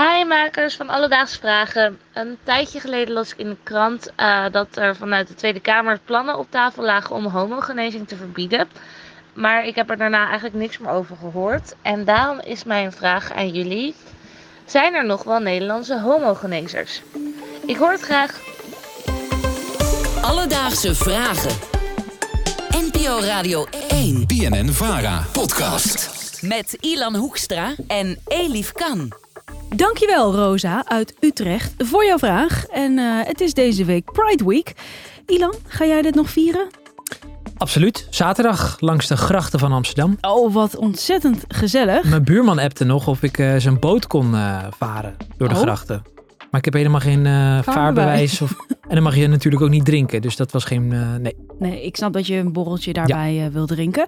Hi makers van Alledaagse Vragen. Een tijdje geleden las ik in de krant uh, dat er vanuit de Tweede Kamer plannen op tafel lagen om homogenezing te verbieden. Maar ik heb er daarna eigenlijk niks meer over gehoord. En daarom is mijn vraag aan jullie. Zijn er nog wel Nederlandse homogenezers? Ik hoor het graag. Alledaagse Vragen. NPO Radio 1. BNN Vara. Podcast. Met Ilan Hoekstra en Elif Kan. Dankjewel Rosa uit Utrecht voor jouw vraag. En uh, het is deze week Pride Week. Ilan, ga jij dit nog vieren? Absoluut. Zaterdag langs de grachten van Amsterdam. Oh, wat ontzettend gezellig. Mijn buurman appte nog of ik uh, zijn boot kon uh, varen door de Oh. grachten. Maar ik heb helemaal geen uh, vaarbewijs. Of... En dan mag je natuurlijk ook niet drinken. Dus dat was geen... Uh, nee. Nee, ik snap dat je een borreltje daarbij ja. uh, wil drinken.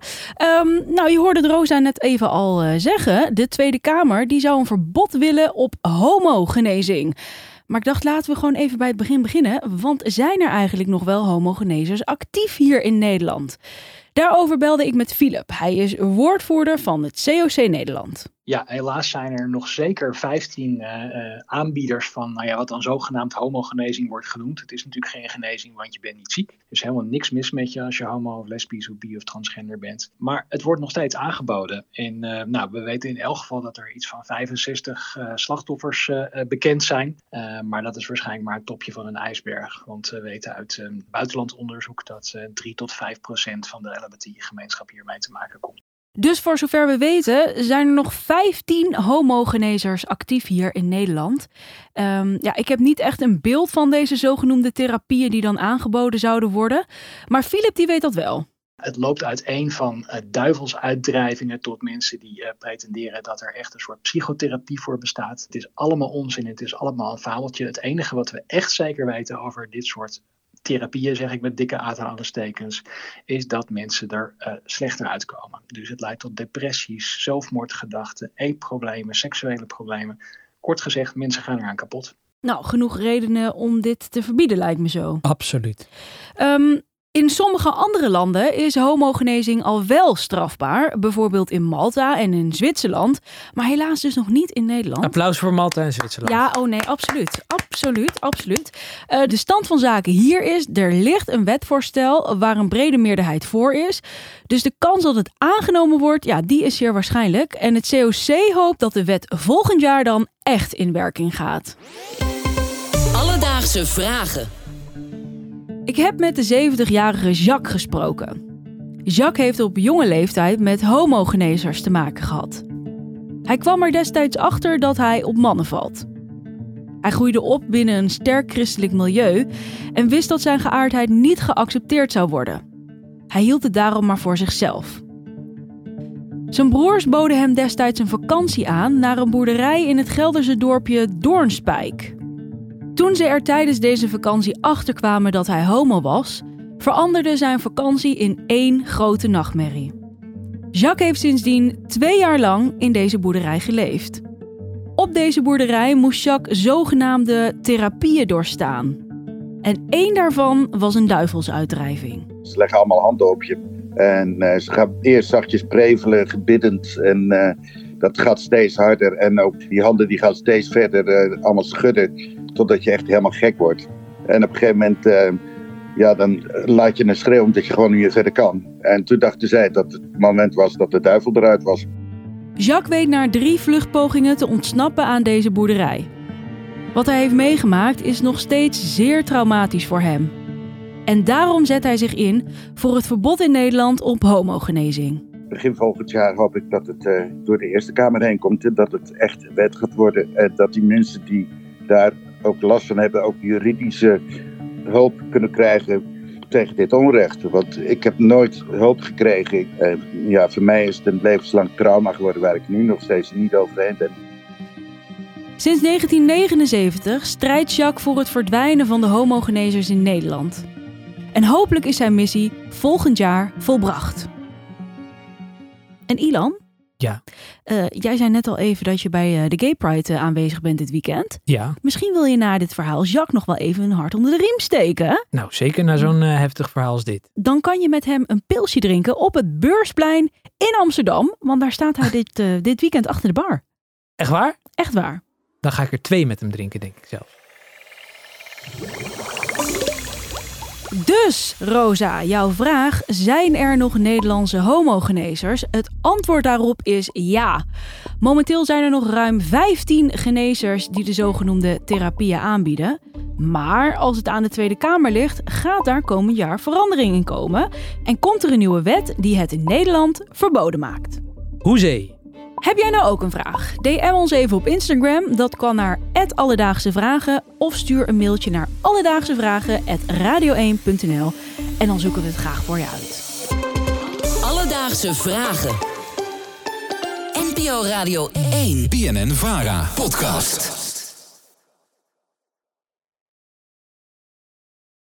Um, nou, je hoorde Rosa net even al zeggen. De Tweede Kamer die zou een verbod willen op homogenezing. Maar ik dacht, laten we gewoon even bij het begin beginnen. Want zijn er eigenlijk nog wel homogenezers actief hier in Nederland? Daarover belde ik met Philip. Hij is woordvoerder van het COC Nederland. Ja, helaas zijn er nog zeker 15 uh, uh, aanbieders van nou ja, wat dan zogenaamd homogenezing wordt genoemd. Het is natuurlijk geen genezing, want je bent niet ziek. Er is helemaal niks mis met je als je homo of lesbisch of bi of transgender bent. Maar het wordt nog steeds aangeboden. En uh, nou, we weten in elk geval dat er iets van 65 slachtoffers eh, bekend zijn. Eh, maar dat is waarschijnlijk maar het topje van een ijsberg. Want we weten uit buitenlandonderzoek dat 3 tot 5 procent van de LHBTI-gemeenschap hiermee te maken komt. Dus voor zover we weten zijn er nog 15 homogenezers actief hier in Nederland. Um, ja, ik heb niet echt een beeld van deze zogenoemde therapieën die dan aangeboden zouden worden. Maar Philip die weet dat wel. Het loopt uiteen van uh, duivelsuitdrijvingen tot mensen die uh, pretenderen dat er echt een soort psychotherapie voor bestaat. Het is allemaal onzin, het is allemaal een fabeltje. Het enige wat we echt zeker weten over dit soort therapieën, zeg ik met dikke aanhalingstekens, is dat mensen er uh, slechter uitkomen. Dus het leidt tot depressies, zelfmoordgedachten, eetproblemen, seksuele problemen. Kort gezegd, mensen gaan eraan kapot. Nou, genoeg redenen om dit te verbieden, lijkt me zo. Absoluut. Um, in sommige andere landen is homogenezing al wel strafbaar. Bijvoorbeeld in Malta en in Zwitserland. Maar helaas dus nog niet in Nederland. Applaus voor Malta en Zwitserland. Ja, oh nee, absoluut. Absoluut, absoluut. Uh, de stand van zaken hier is, er ligt een wetvoorstel waar een brede meerderheid voor is. Dus de kans dat het aangenomen wordt, ja, die is zeer waarschijnlijk. En het COC hoopt dat de wet volgend jaar dan echt in werking gaat. Alledaagse vragen. Ik heb met de 70-jarige Jacques gesproken. Jacques heeft op jonge leeftijd met homogenezers te maken gehad. Hij kwam er destijds achter dat hij op mannen valt. Hij groeide op binnen een sterk christelijk milieu en wist dat zijn geaardheid niet geaccepteerd zou worden. Hij hield het daarom maar voor zichzelf. Zijn broers boden hem destijds een vakantie aan naar een boerderij in het Gelderse dorpje Doornspijk. Toen ze er tijdens deze vakantie achterkwamen dat hij homo was, veranderde zijn vakantie in één grote nachtmerrie. Jacques heeft sindsdien twee jaar lang in deze boerderij geleefd. Op deze boerderij moest Jacques zogenaamde therapieën doorstaan. En één daarvan was een duivelsuitdrijving. Ze leggen allemaal handen op je. En uh, ze gaan eerst zachtjes prevelen, gebiddend. En uh, dat gaat steeds harder. En ook die handen die gaan steeds verder uh, allemaal schudden. Totdat je echt helemaal gek wordt. En op een gegeven moment, uh, ja, dan laat je een schreeuw omdat je gewoon niet meer verder kan. En toen dachten zij dat het moment was dat de duivel eruit was. Jacques weet na drie vluchtpogingen te ontsnappen aan deze boerderij. Wat hij heeft meegemaakt is nog steeds zeer traumatisch voor hem. En daarom zet hij zich in voor het verbod in Nederland op homogenezing. Begin volgend jaar hoop ik dat het uh, door de Eerste Kamer heen komt en dat het echt wet gaat worden. En dat die mensen die daar ook last van hebben, ook juridische hulp kunnen krijgen tegen dit onrecht. Want ik heb nooit hulp gekregen. Uh, ja, voor mij is het een levenslang trauma geworden waar ik nu nog steeds niet overheen ben. Sinds 1979 strijdt Jacques voor het verdwijnen van de homogenezers in Nederland. En hopelijk is zijn missie volgend jaar volbracht. En Ilan? Ja. Uh, jij zei net al even dat je bij uh, de Gay Pride uh, aanwezig bent dit weekend. Ja. Misschien wil je na dit verhaal Jacques nog wel even een hart onder de riem steken. Nou, zeker na zo'n heftig verhaal als dit. Dan kan je met hem een pilsje drinken op het Beursplein in Amsterdam. Want daar staat hij dit, dit weekend achter de bar. Echt waar? Echt waar. dan ga ik er twee met hem drinken, denk ik zelf. Dus, Rosa, jouw vraag: zijn er nog Nederlandse homogenezers? Het antwoord daarop is ja. Momenteel zijn er nog ruim 15 genezers die de zogenoemde therapieën aanbieden. Maar als het aan de Tweede Kamer ligt, gaat daar komend jaar verandering in komen. En komt er een nieuwe wet die het in Nederland verboden maakt. Hoezee. Heb jij nou ook een vraag? DM ons even op Instagram. Dat kan naar Alledaagse Vragen. Of stuur een mailtje naar alledaagsevragen.radio1.nl. En dan zoeken we het graag voor je uit. Alledaagse Vragen. NPO Radio 1. BNN Vara podcast.